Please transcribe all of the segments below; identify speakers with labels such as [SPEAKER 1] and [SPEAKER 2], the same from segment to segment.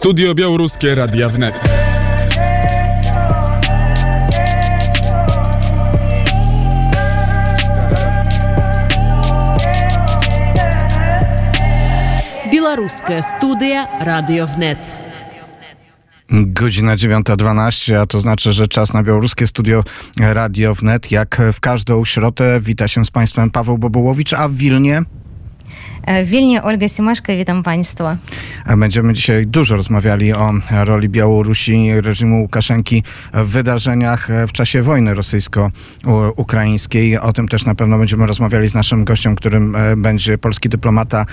[SPEAKER 1] Studio Białoruskie Radia Wnet.
[SPEAKER 2] Białoruska studia Radio Wnet.
[SPEAKER 3] Godzina 9.12, a to znaczy, że czas na białoruskie studio e, Radio Wnet. Jak w każdą środę wita się z Państwem Paweł Bobołowicz, a w Wilnie...
[SPEAKER 4] E, w Wilnie Olga Simaszka, witam Państwa.
[SPEAKER 3] Będziemy dzisiaj dużo rozmawiali o roli Białorusi, reżimu Łukaszenki w wydarzeniach e, w czasie wojny rosyjsko-ukraińskiej. O tym też na pewno będziemy rozmawiali z naszym gościem, którym e, będzie polski dyplomata,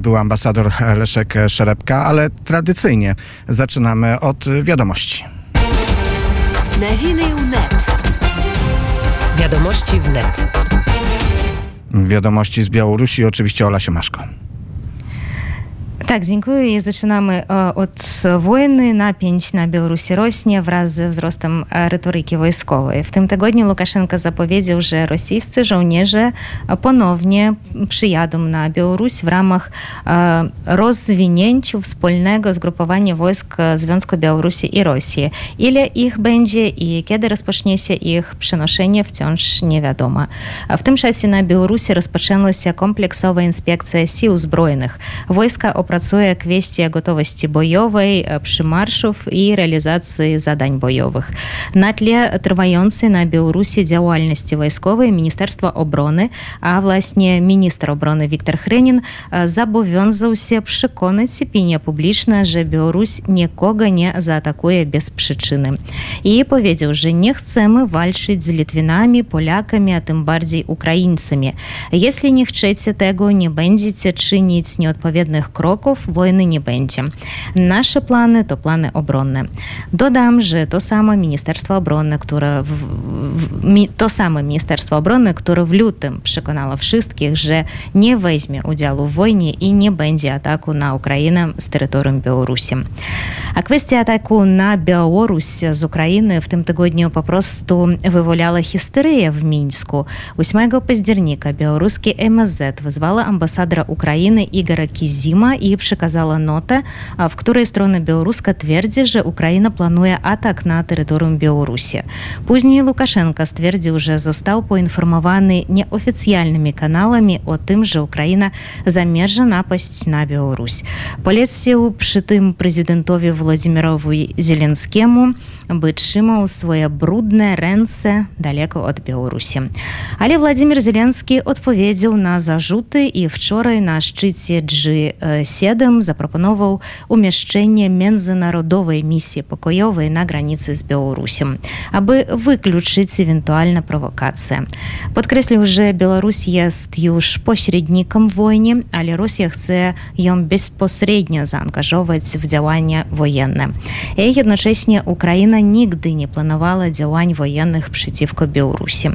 [SPEAKER 3] był ambasador Leszek Szerepka, ale tradycyjnie zaczynamy od wiadomości.
[SPEAKER 2] Nowiny UNET. Wiadomości w net.
[SPEAKER 3] Wiadomości z Białorusi, oczywiście Ola Siemaszko.
[SPEAKER 4] Tak, dziękuję i zaczynamy od wojny, napięć na Białorusi rośnie wraz ze wzrostem retoryki wojskowej. W tym tygodniu Łukaszenka zapowiedział, że rosyjscy żołnierze ponownie przyjadą na Białoruś w ramach rozwinięcia wspólnego zgrupowania wojsk Związku Białorusi i Rosji. Ile ich będzie i kiedy rozpocznie się ich przenoszenie wciąż nie wiadomo. W tym czasie na Białorusi rozpoczęła się kompleksowa inspekcja sił zbrojnych. Wojska opracowały працуе квесці гатовасці боёвай э, прымаршаў і рэалізацыі задань боёвых. На тле трываёнцы на беларусі дзяўальнасці вайсковай міністэрства оброны а власне міністр оброны Віктор хрэнін э, забовёнзаўся прыконаць пеня публічна же Беларусь нікога не заатакуе без прычыны. І паведзіў же не хцемы вальчыць з літвінамі полякамі а тым бардзей украінцамі. Если не хчэце тэго не бэндзіце чыніць неадпаведных крок kroków, wojny nie będzie. Nasze plany to plany obronne. Dodam, że to samo Ministerstwo Obrony, które w, w, to samo Ministerstwo Obrony, które w lutym przekonało wszystkich, że nie weźmie udziału w wojnie i nie będzie ataku na Ukrainę z terytorium Białorusi. A kwestia ataku na Białoruś z Ukrainy w tym tygodniu po prostu wywołała histerię w Mińsku. 8 października białoruskie MSZ wezwała ambasadora Ukrainy Igora Kizima i і прыказала нота в которой сторона беларуска твердзі же украіна плануе атак на тэрыторыум беларусі пузней лукашенко сцвердзіў уже застаў поінфармаваны неофіцыяльнымі каналамі о тым же украіна замежжа напасць на Беларусь палецеў пры тым прэзідэнтове владимировой зеленскему бы чымаў свае бруднае рэнце далеко от беларусі але владимир зеленскі адпаведзіў на зажуты і вчора на шчыце g7 э, суседам запрапанаваў умяшчэнне мензанародовай місіі пакоёвай на граніцы з Беларусем, абы выключыць эвентуальна правакацыя. Падкрэсліў уже Беларусь ёсць уж посереднікам войне, але Росія хце ён беспосредня заангажоўваць в дзяванне военна. І адначэсне Украіна нігды не планавала дзявань военных прыцівка Беларусі.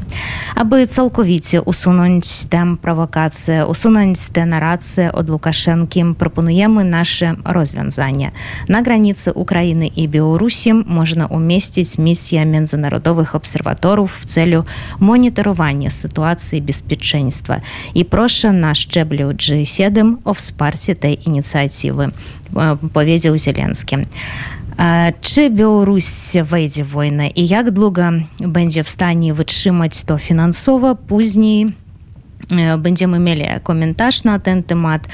[SPEAKER 4] Абы цалковіце усунуць там правакацыя, усунуць дэнарацыя ад Лукашэнкі пры прапануемы нашы розвязання. На граніцы Украіны і Беларусі можна умесціць місія міжнародовых абсерватораў в цэлю монітаравання сітуацыі беспячэнства і проша на шчэблю G7 о вспарсе той ініцыятывы э, паведзіў зеленскі. Чы Беларусь вэйдзе война і як длуга будзе в стане вытрымаць то фінансова пузней, Będziemy mieli komentarz na ten temat.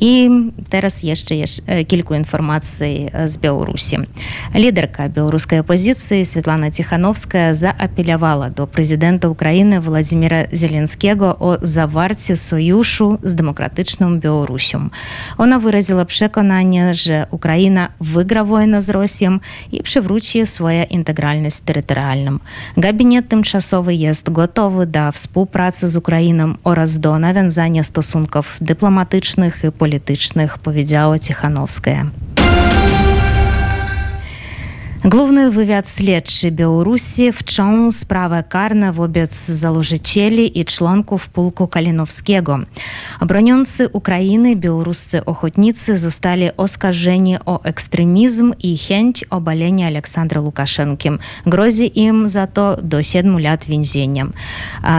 [SPEAKER 4] I teraz jeszcze, jeszcze kilku informacji z Białorusi. Liderka białoruskiej opozycji Svetlana Tichanowska zaapelowała do prezydenta Ukrainy Władimira Zielenskiego o zawarcie sojuszu z demokratyczną Białorusią. Ona wyraziła przekonanie, że Ukraina wygra wojnę z Rosją i przywróci swoją integralność terytorialną. Gabinet tymczasowy jest gotowy do współpracy z Ukrainą oraz do nawiązania stosunków dyplomatycznych i politycznych, powiedziała Tichanowska. Główny wywiad śledczy Białorusi wszczął sprawę karną wobec założycieli i członków pułku Kalinowskiego. Broniący Ukrainy białoruscy ochotnicy zostali oskarżeni o ekstremizm i chęć obalenia Aleksandra Łukaszenki. Grozi im za to do 7 lat więzienia.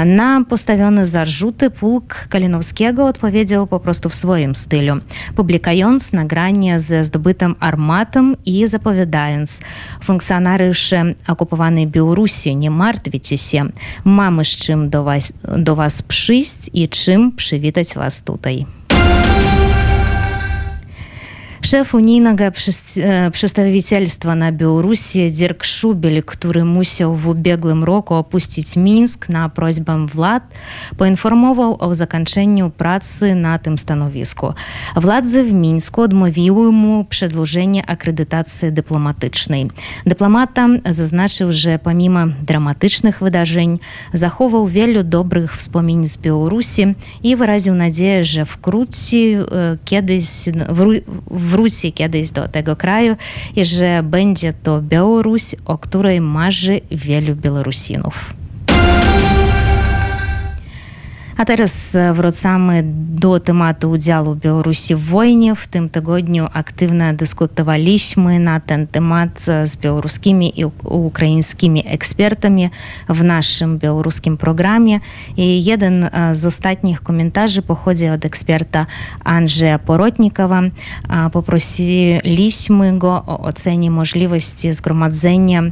[SPEAKER 4] Na postawione zarzuty pułk Kalinowskiego odpowiedział po prostu w swoim stylu, publikując nagrania ze zdobytym armatem i zapowiadając – Функцыянарышы акупаванай Беларусі не мартвіце се мамы з чым до вас до вас прыйсць і чым прывітаць вас тутай. шэф унійнага прадстаўіцельства э, на Беларусі Дзерк Шубель, который мусіў в беглым року опусціць мінск на просьбам влад, паінфармоваў аб заканчэнню працы на тым становіску. Владзе в мінску адмавіў яму предложение акрэдытацыі дыпламатычнай. Дыпламата зазначыў, же паміма драматычных выдажэнь захоўваў велю добрых вспомінь з Беларусі і выразіў надзея, же вкруці кедысь в, э, в wróci kiedyś do tego kraju i że będzie to Białoruś, o której marzy wielu Białorusinów. A teraz wracamy do tematu udziału Białorusi w wojnie. W tym tygodniu aktywnie dyskutowaliśmy na ten temat z białoruskimi i ukraińskimi ekspertami w naszym białoruskim programie. I jeden z ostatnich komentarzy pochodzi od eksperta Andrzeja Porotnikowa. Poprosiliśmy go o ocenie możliwości zgromadzenia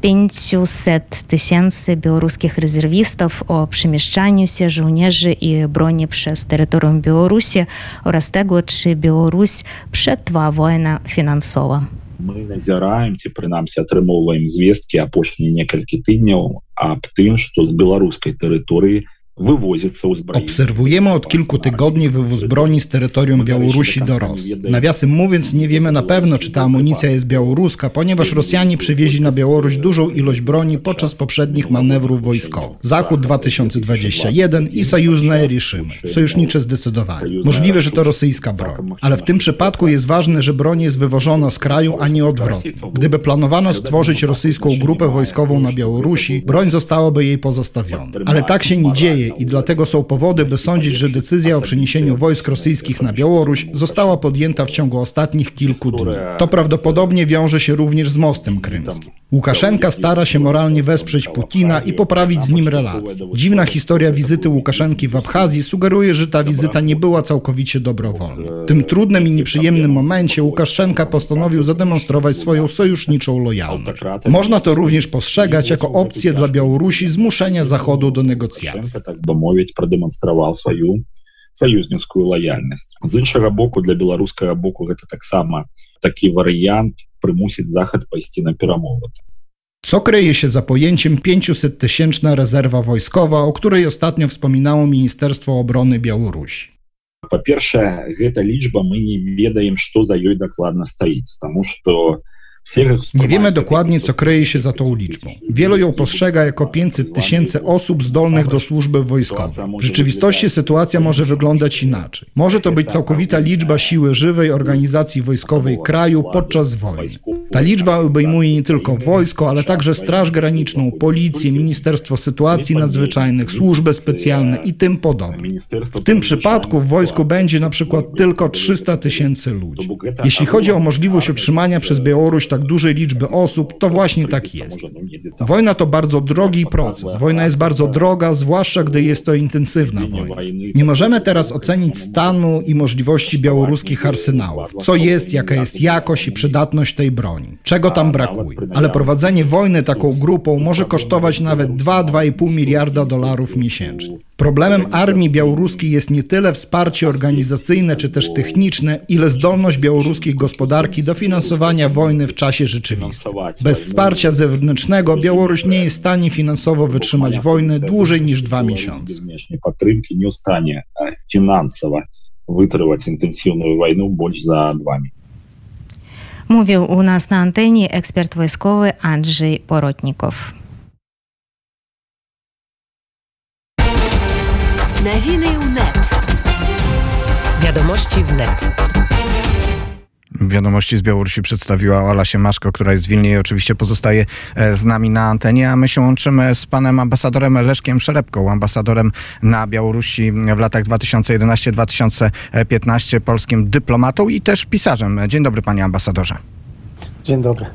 [SPEAKER 4] 500 tysięcy białoruskich rezerwistów o przemieszczaniu się żołnierzy i broni przez terytorium Białorusi oraz tego, czy Białoruś przetrwa wojnę finansową.
[SPEAKER 5] Мы назіраем ці прынамсі атрымоўваем звесткі апошнія некалькі тыдняў аб тым што з беларускай тэрыторыі
[SPEAKER 6] Obserwujemy od kilku tygodni wywóz broni z terytorium Białorusi do Rosji. Nawiasem mówiąc, nie wiemy na pewno, czy ta amunicja jest białoruska, ponieważ Rosjanie przywieźli na Białoruś dużą ilość broni podczas poprzednich manewrów wojskowych. Zachód 2021 i sojuszne Riszymy, sojusznicze zdecydowanie. Możliwe, że to rosyjska broń. Ale w tym przypadku jest ważne, że broń jest wywożona z kraju, a nie odwrotnie. Gdyby planowano stworzyć rosyjską grupę wojskową na Białorusi, broń zostałaby jej pozostawiona. Ale tak się nie dzieje i dlatego są powody, by sądzić, że decyzja o przeniesieniu wojsk rosyjskich na Białoruś została podjęta w ciągu ostatnich kilku dni. To prawdopodobnie wiąże się również z mostem krymskim. Łukaszenka stara się moralnie wesprzeć Putina i poprawić z nim relacje. Dziwna historia wizyty Łukaszenki w Abchazji sugeruje, że ta wizyta nie była całkowicie dobrowolna. W tym trudnym i nieprzyjemnym momencie Łukaszenka postanowił zademonstrować swoją sojuszniczą lojalność. Można to również postrzegać jako opcję dla Białorusi zmuszenia Zachodu do negocjacji
[SPEAKER 5] так бы мовіць прадэманстраваў сваю саюзніцкую лаяльнасць з іншага боку для беларускага боку гэта таксама такі варыянт прымусіць захад пайсці на перамовы
[SPEAKER 6] Co kryje się za pojęciem 500-tysięczna rezerwa wojskowa, o której ostatnio wspominało Ministerstwo Obrony Białorusi?
[SPEAKER 5] Po pierwsze, ta liczba my nie wiemy, co za ją dokładnie stoi, ponieważ to
[SPEAKER 6] nie wiemy dokładnie, co kryje się za tą liczbą. Wielu ją postrzega jako 500 tysięcy osób zdolnych do służby wojskowej. W rzeczywistości sytuacja może wyglądać inaczej. Może to być całkowita liczba siły żywej organizacji wojskowej kraju podczas wojny. Ta liczba obejmuje nie tylko wojsko, ale także Straż Graniczną, Policję, Ministerstwo Sytuacji Nadzwyczajnych, służby specjalne i tym podobne. W tym przypadku w wojsku będzie na przykład tylko 300 tysięcy ludzi. Jeśli chodzi o możliwość utrzymania przez Białoruś tak dużej liczby osób, to właśnie tak jest. Wojna to bardzo drogi proces. Wojna jest bardzo droga, zwłaszcza gdy jest to intensywna wojna. Nie możemy teraz ocenić stanu i możliwości białoruskich arsenałów. Co jest, jaka jest jakość i przydatność tej broni. Czego tam brakuje. Ale prowadzenie wojny taką grupą może kosztować nawet 2-2,5 miliarda dolarów miesięcznie. Problemem armii białoruskiej jest nie tyle wsparcie organizacyjne czy też techniczne, ile zdolność białoruskiej gospodarki do finansowania wojny w czasie rzeczywistym. Bez wsparcia zewnętrznego Białoruś nie jest w stanie finansowo wytrzymać wojny dłużej niż dwa miesiące.
[SPEAKER 5] Podtrymki nie stanie e, finansowo wytrzymać intensywną wojnę bądź za dwa miesiące.
[SPEAKER 4] Mówił u nas na antenie ekspert wojskowy Andrzej Porotnikow.
[SPEAKER 2] Nawiny wnet. Wiadomości wnet.
[SPEAKER 3] Wiadomości z Białorusi przedstawiła Ola Siemaszko, która jest w Wilnie i oczywiście pozostaje e, z nami na antenie, a my się łączymy z panem ambasadorem Leszkiem Szerepką, ambasadorem na Białorusi w latach 2011-2015, polskim dyplomatą i też pisarzem. Dzień dobry panie ambasadorze.
[SPEAKER 7] Dzień dobry.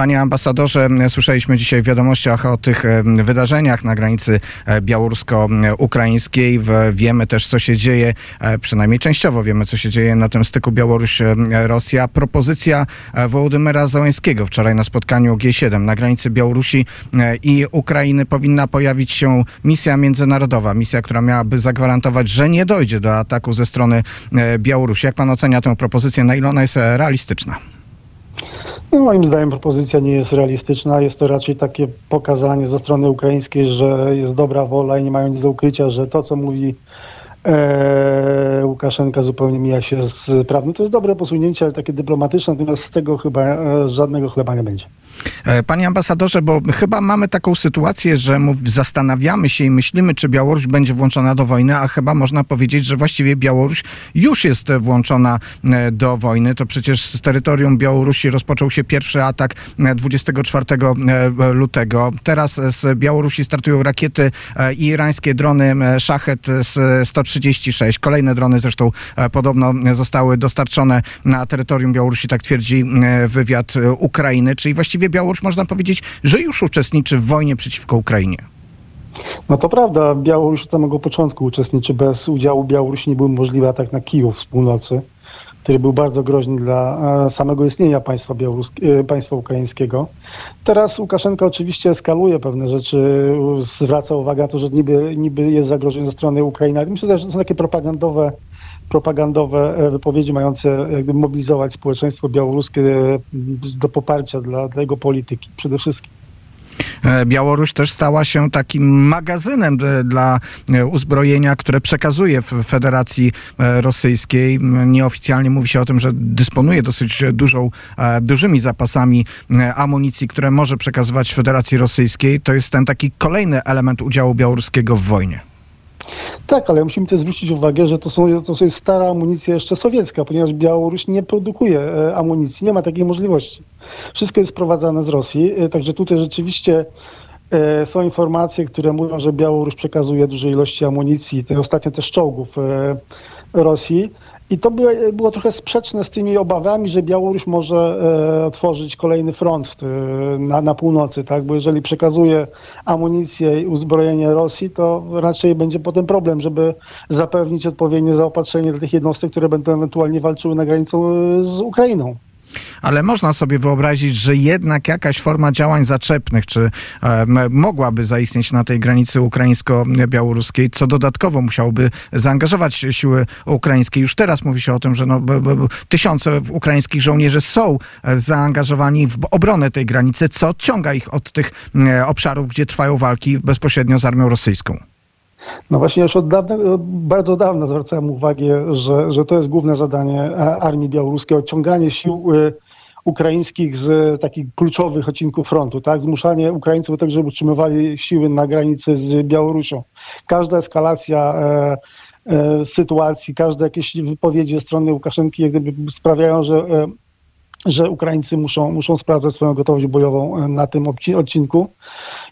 [SPEAKER 3] Panie ambasadorze, słyszeliśmy dzisiaj w wiadomościach o tych e, wydarzeniach na granicy e, białorusko-ukraińskiej. Wiemy też, co się dzieje, e, przynajmniej częściowo wiemy, co się dzieje na tym styku Białoruś-Rosja. Propozycja Wołodymyra Załęskiego wczoraj na spotkaniu G7 na granicy Białorusi i Ukrainy powinna pojawić się misja międzynarodowa, misja, która miałaby zagwarantować, że nie dojdzie do ataku ze strony Białorusi. Jak pan ocenia tę propozycję? Na ile ona jest realistyczna?
[SPEAKER 7] No, moim zdaniem propozycja nie jest realistyczna. Jest to raczej takie pokazanie ze strony ukraińskiej, że jest dobra wola i nie mają nic do ukrycia, że to, co mówi e, Łukaszenka zupełnie mija się z prawdą. To jest dobre posunięcie, ale takie dyplomatyczne, natomiast z tego chyba e, żadnego chleba nie będzie.
[SPEAKER 3] E, panie ambasadorze, bo chyba mamy taką sytuację, że zastanawiamy się i myślimy, czy Białoruś będzie włączona do wojny, a chyba można powiedzieć, że właściwie Białoruś już jest włączona e, do wojny. To przecież z terytorium Białorusi rozpoczął się pierwszy atak 24 e, lutego. Teraz z Białorusi startują rakiety i irańskie drony Szachet 136. Kolejne drony zresztą podobno zostały dostarczone na terytorium Białorusi, tak twierdzi wywiad Ukrainy, czyli właściwie Białoruś można powiedzieć, że już uczestniczy w wojnie przeciwko Ukrainie.
[SPEAKER 7] No to prawda, Białoruś od samego początku uczestniczy. Bez udziału Białorusi nie był możliwy atak na Kijów z północy, który był bardzo groźny dla e, samego istnienia państwa, e, państwa ukraińskiego. Teraz Łukaszenka oczywiście eskaluje pewne rzeczy, zwraca uwagę na to, że niby, niby jest zagrożenie ze strony Ukrainy. Myślę, że to są takie propagandowe propagandowe e, wypowiedzi mające jakby mobilizować społeczeństwo białoruskie e, do poparcia dla, dla jego polityki przede wszystkim.
[SPEAKER 3] E, Białoruś też stała się takim magazynem dla uzbrojenia, które przekazuje Federacji Rosyjskiej. Nieoficjalnie mówi się o tym, że dysponuje dosyć dużą, dużymi zapasami amunicji, które może przekazywać Federacji Rosyjskiej. To jest ten taki kolejny element udziału białoruskiego w wojnie.
[SPEAKER 7] Tak, ale musimy też zwrócić uwagę, że to, są, to jest stara amunicja jeszcze sowiecka, ponieważ Białoruś nie produkuje e, amunicji, nie ma takiej możliwości. Wszystko jest sprowadzane z Rosji, e, także tutaj rzeczywiście e, są informacje, które mówią, że Białoruś przekazuje duże ilości amunicji, te ostatnie też czołgów Rosji. I to było, było, trochę sprzeczne z tymi obawami, że Białoruś może e, otworzyć kolejny front e, na, na, północy, tak? Bo jeżeli przekazuje amunicję i uzbrojenie Rosji, to raczej będzie potem problem, żeby zapewnić odpowiednie zaopatrzenie dla tych jednostek, które będą ewentualnie walczyły na granicą e, z Ukrainą
[SPEAKER 3] ale można sobie wyobrazić, że jednak jakaś forma działań zaczepnych, czy e, mogłaby zaistnieć na tej granicy ukraińsko-białoruskiej, co dodatkowo musiałoby zaangażować siły ukraińskie. Już teraz mówi się o tym, że no, b, b, tysiące ukraińskich żołnierzy są e, zaangażowani w obronę tej granicy, co odciąga ich od tych e, obszarów, gdzie trwają walki bezpośrednio z armią rosyjską.
[SPEAKER 7] No właśnie już od dawna, bardzo dawna zwracałem uwagę, że, że to jest główne zadanie armii białoruskiej, odciąganie sił y, ukraińskich z takich kluczowych odcinków frontu, tak? Zmuszanie Ukraińców do tego, żeby utrzymywali siły na granicy z Białorusią. Każda eskalacja e, e, sytuacji, każde jakieś wypowiedzi ze strony Łukaszenki jak gdyby sprawiają, że e, że Ukraińcy muszą, muszą sprawdzać swoją gotowość bojową e, na tym odcinku.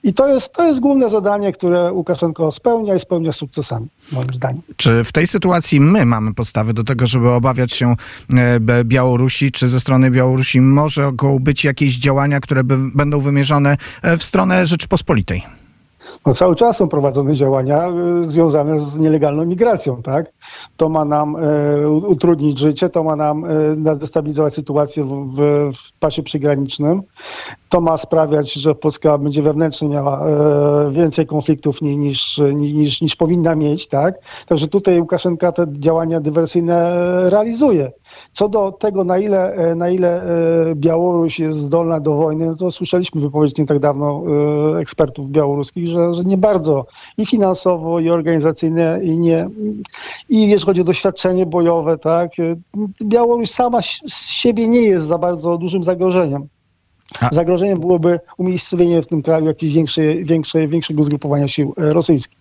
[SPEAKER 7] I to jest, to jest główne zadanie, które Łukaszenko spełnia i spełnia sukcesami, moim zdaniem.
[SPEAKER 3] Czy w tej sytuacji my mamy podstawy do tego, żeby obawiać się e, Białorusi, czy ze strony Białorusi mogą być jakieś działania, które by, będą wymierzone e, w stronę Rzeczypospolitej?
[SPEAKER 7] No cały czas są prowadzone działania y, związane z nielegalną migracją, tak? To ma nam e, utrudnić życie, to ma nam e, destabilizować sytuację w, w, pasie przygranicznym. To ma sprawiać, że Polska będzie wewnętrznie miała e, więcej konfliktów niż, niż, niż powinna mieć, tak? Także tutaj Łukaszenka te działania dywersyjne realizuje. Co do tego, na ile, e, na ile e, Białoruś jest zdolna do wojny, no to słyszeliśmy wypowiedź nie tak dawno e, ekspertów białoruskich, że, że nie bardzo i finansowo, i organizacyjnie, i nie. I jeżeli chodzi o doświadczenie bojowe, tak, Białoruś sama z siebie nie jest za bardzo dużym zagrożeniem. A. Zagrożeniem byłoby umiejscowienie w tym kraju jakiegoś większej, większej, większego zgrupowania sił rosyjskich.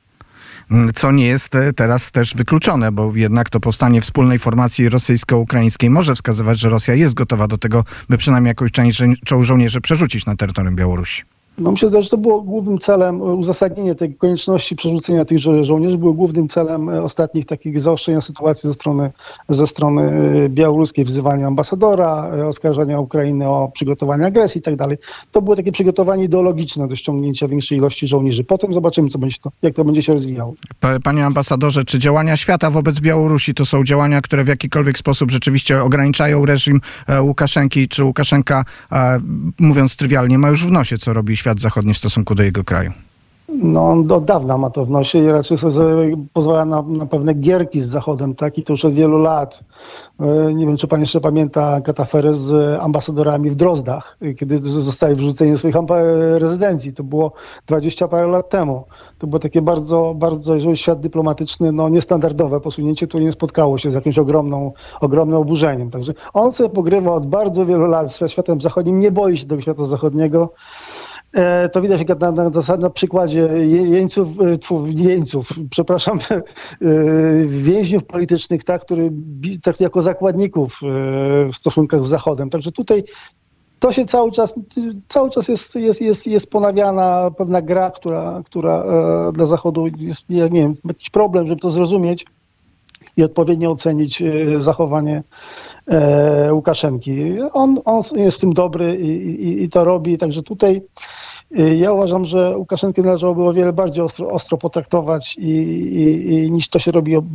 [SPEAKER 3] mm, co nie jest e, teraz też wykluczone, bo jednak to powstanie wspólnej formacji rosyjsko-ukraińskiej może wskazywać, że Rosja jest gotowa do tego, by przynajmniej jakąś część żo- żołnierzy przerzucić na terytorium Białorusi.
[SPEAKER 7] No myślę, że to było głównym celem, uzasadnienie tej konieczności przerzucenia tych żo- żołnierzy było głównym celem e, ostatnich takich zaostrzenia sytuacji ze strony, ze strony e, białoruskiej, wzywania ambasadora, e, oskarżania Ukrainy o przygotowanie agresji i tak dalej. To było takie przygotowanie ideologiczne do ściągnięcia większej ilości żołnierzy. Potem zobaczymy, co będzie to, jak to będzie się rozwijało.
[SPEAKER 3] Pa- Panie ambasadorze, czy działania świata wobec Białorusi to są działania, które w jakikolwiek sposób rzeczywiście ograniczają reżim e, Łukaszenki? Czy Łukaszenka, e, mówiąc trywialnie, ma już w nosie, co robi świat zachodni w stosunku do jego kraju?
[SPEAKER 7] No on od dawna ma to w nosie i raczej sobie pozwala na, na pewne gierki z Zachodem, tak? I to już od wielu lat. E, Nie wiem, czy pan jeszcze pamięta kataferę z ambasadorami w Drozdach, e, kiedy zostali wrzuceni swoich amba- rezydencji. To było 20 parę lat temu. To było takie bardzo, bardzo, jeżeli świat dyplomatyczny, no niestandardowe posunięcie, które nie spotkało się z jakimś ogromną, ogromnym oburzeniem. Także on sobie pogrywa od bardzo wielu lat z światem zachodnim, nie boi się tego świata zachodniego. E, To widać na, na, na przykładzie je- jeńców, e, jeńców, przepraszam, e, więźniów politycznych, tak, który, tak jako zakładników w stosunkach z Zachodem. Także tutaj to się cały czas, cały czas jest, jest, jest, jest ponawiana pewna gra, która, która dla Zachodu jest, ja nie wiem, jakiś problem, żeby to zrozumieć i odpowiednio ocenić zachowanie Łukaszenki. On, on jest w tym dobry i, i, i to robi, także tutaj ja uważam, że Łukaszenkę należałoby o wiele bardziej ostro, ostro potraktować i, i, i niż to się robi ob-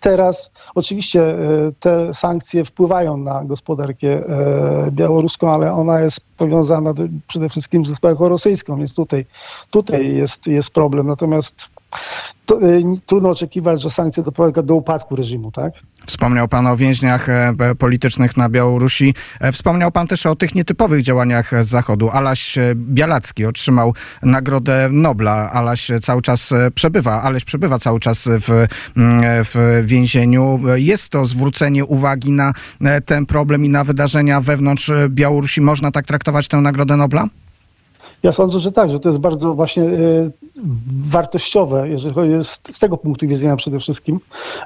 [SPEAKER 7] teraz. Oczywiście e, te sankcje wpływają na gospodarkę e, białoruską, ale ona jest powiązana przede wszystkim z gospodarką rosyjską, więc tutaj, tutaj jest, jest problem. Natomiast to, e, trudno oczekiwać, że sankcje doprowadzą do upadku reżimu, tak?
[SPEAKER 3] Wspomniał Pan o więźniach e, politycznych na Białorusi. E, Wspomniał Pan też o tych nietypowych działaniach Zachodu. Alaś e, Bialacki otrzymał Nagrodę Nobla. Alaś cały czas przebywa, Aleś przebywa cały czas w, w więzieniu. Jest to zwrócenie uwagi na ten problem i na wydarzenia wewnątrz Białorusi. Można tak traktować tę Nagrodę Nobla?
[SPEAKER 7] Ja sądzę, że tak, że to jest bardzo właśnie e, wartościowe, jeżeli chodzi z, z tego punktu widzenia przede wszystkim,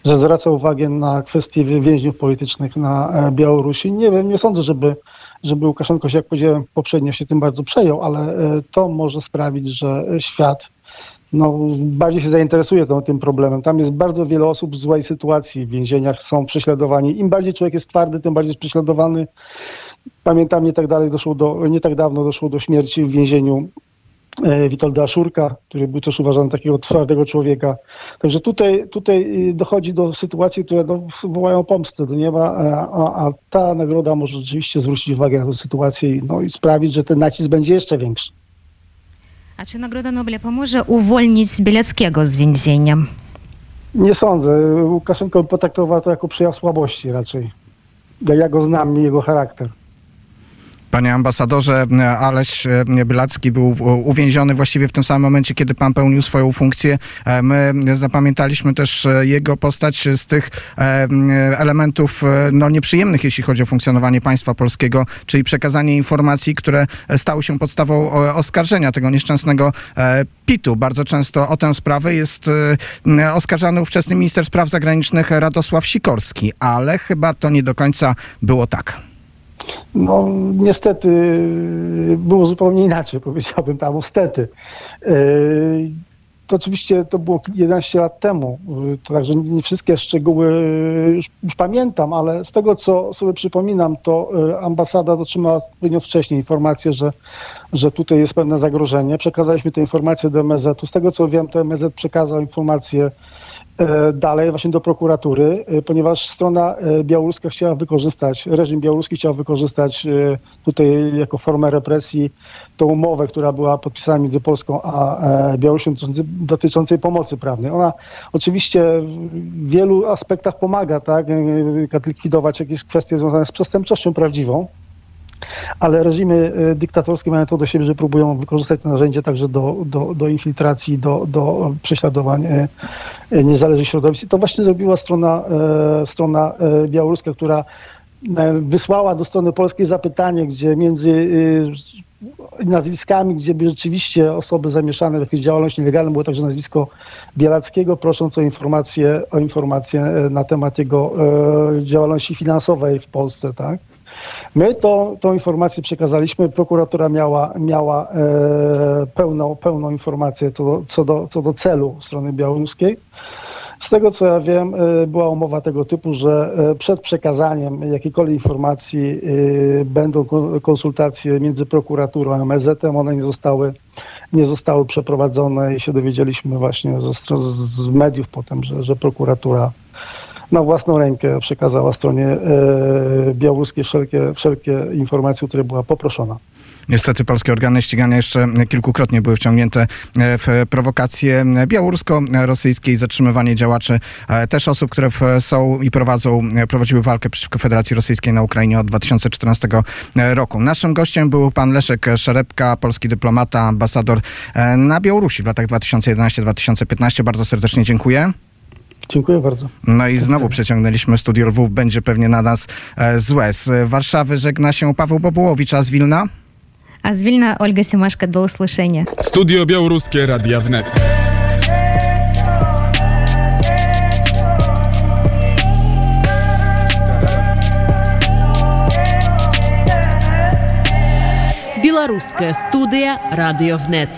[SPEAKER 7] że zwraca uwagę na kwestie więźniów politycznych na e, Białorusi. Nie wiem, nie sądzę, żeby, żeby Łukaszenko się, jak powiedziałem poprzednio, się tym bardzo przejął, ale e, to może sprawić, że świat no, bardziej się zainteresuje tą, tym problemem. Tam jest bardzo wiele osób w złej sytuacji w więzieniach, są prześladowani. Im bardziej człowiek jest twardy, tym bardziej jest prześladowany. Pamiętam, nie tak, dalej doszło do, nie tak dawno doszło do śmierci w więzieniu e, Witolda Aszurka, który był też uważany takiego twardego człowieka. Także tutaj, tutaj y, dochodzi do sytuacji, które no, wołają pomstę do nieba, a, a, a ta nagroda może rzeczywiście zwrócić uwagę na tę sytuację i, no, i sprawić, że ten nacisk będzie jeszcze większy.
[SPEAKER 4] A czy Nagroda Nobla pomoże uwolnić Bieleckiego z więzienia?
[SPEAKER 7] Nie sądzę. Łukaszenko potraktował to jako przejaw słabości raczej. Ja go znam jego charakter.
[SPEAKER 3] Panie ambasadorze, Aleś e, Bylacki był uwięziony właściwie w tym samym momencie, kiedy pan pełnił swoją funkcję. E, My zapamiętaliśmy też e, jego postać z tych elementów no, nieprzyjemnych, jeśli chodzi o funkcjonowanie państwa polskiego, czyli przekazanie informacji, które stały się podstawą oskarżenia tego nieszczęsnego PIT-u. Bardzo często o tę sprawę jest oskarżany ówczesny minister spraw zagranicznych Radosław Sikorski, ale chyba to nie do końca było tak.
[SPEAKER 7] No niestety było zupełnie inaczej, powiedziałbym tam, stety. Yy, To oczywiście to było 11 lat temu, także nie wszystkie szczegóły już, już pamiętam, ale z tego, co sobie przypominam, to yy, ambasada otrzymała odpowiednio wcześniej informację, że, że tutaj jest pewne zagrożenie. Przekazaliśmy tę informację do MSZ-u. Z tego, co wiem, to MSZ przekazał informację e, dalej właśnie do prokuratury, e, ponieważ strona e, białoruska chciała wykorzystać, reżim białoruski chciał wykorzystać e, tutaj jako formę represji tą umowę, która była podpisana między Polską a e, Białorusią dotyczącej- pomocy prawnej. Ona oczywiście w wielu aspektach pomaga, tak, e, likwidować jakieś kwestie związane z przestępczością prawdziwą, ale reżimy e, dyktatorskie mają to do siebie, że próbują wykorzystać to narzędzie także do, do, do infiltracji, do, do prześladowań e, e, niezależnych środowisk. I to właśnie zrobiła strona, strona białoruska, która wysłała do strony polskiej zapytanie, gdzie między nazwiskami, gdzie by rzeczywiście osoby zamieszane w jakąś działalność nielegalną, było także nazwisko Bielackiego, prosząc o informację, o informację e, na temat jego działalności finansowej w Polsce, tak? My to, tą informację przekazaliśmy, prokuratura miała, miała e, pełną, pełną informację co do, co, do, co do celu strony białoruskiej. Z tego co ja wiem, e, była umowa tego typu, że e, przed przekazaniem jakiejkolwiek informacji e, będą konsultacje między prokuraturą a MSZ-em. One nie zostały, nie zostały przeprowadzone i się dowiedzieliśmy właśnie ze, z mediów potem, że, że prokuratura na własną rękę przekazała stronie białoruskiej wszelkie, wszelkie informacje, które była poproszona.
[SPEAKER 3] Niestety polskie organy ścigania jeszcze kilkukrotnie były wciągnięte e, w prowokacje białorusko-rosyjskie zatrzymywanie działaczy, e, też osób, które są i prowadzą, e, prowadziły walkę przeciwko Federacji Rosyjskiej na Ukrainie od 2014 roku. Naszym gościem był pan Leszek Szerepka, polski dyplomata, ambasador na Białorusi w latach 2011-2015. Bardzo serdecznie dziękuję.
[SPEAKER 7] Dziękuję bardzo.
[SPEAKER 3] No i znowu przeciągnęliśmy studio Lwów, będzie pewnie na nas złe. Z Warszawy żegna się Paweł Bobułowicz, a z Wilna?
[SPEAKER 4] А з Вільна Ольга Сімашка до услышання.
[SPEAKER 1] Studio Białoruskie Radia Wnet.
[SPEAKER 2] Белорусская студия «Радиовнет».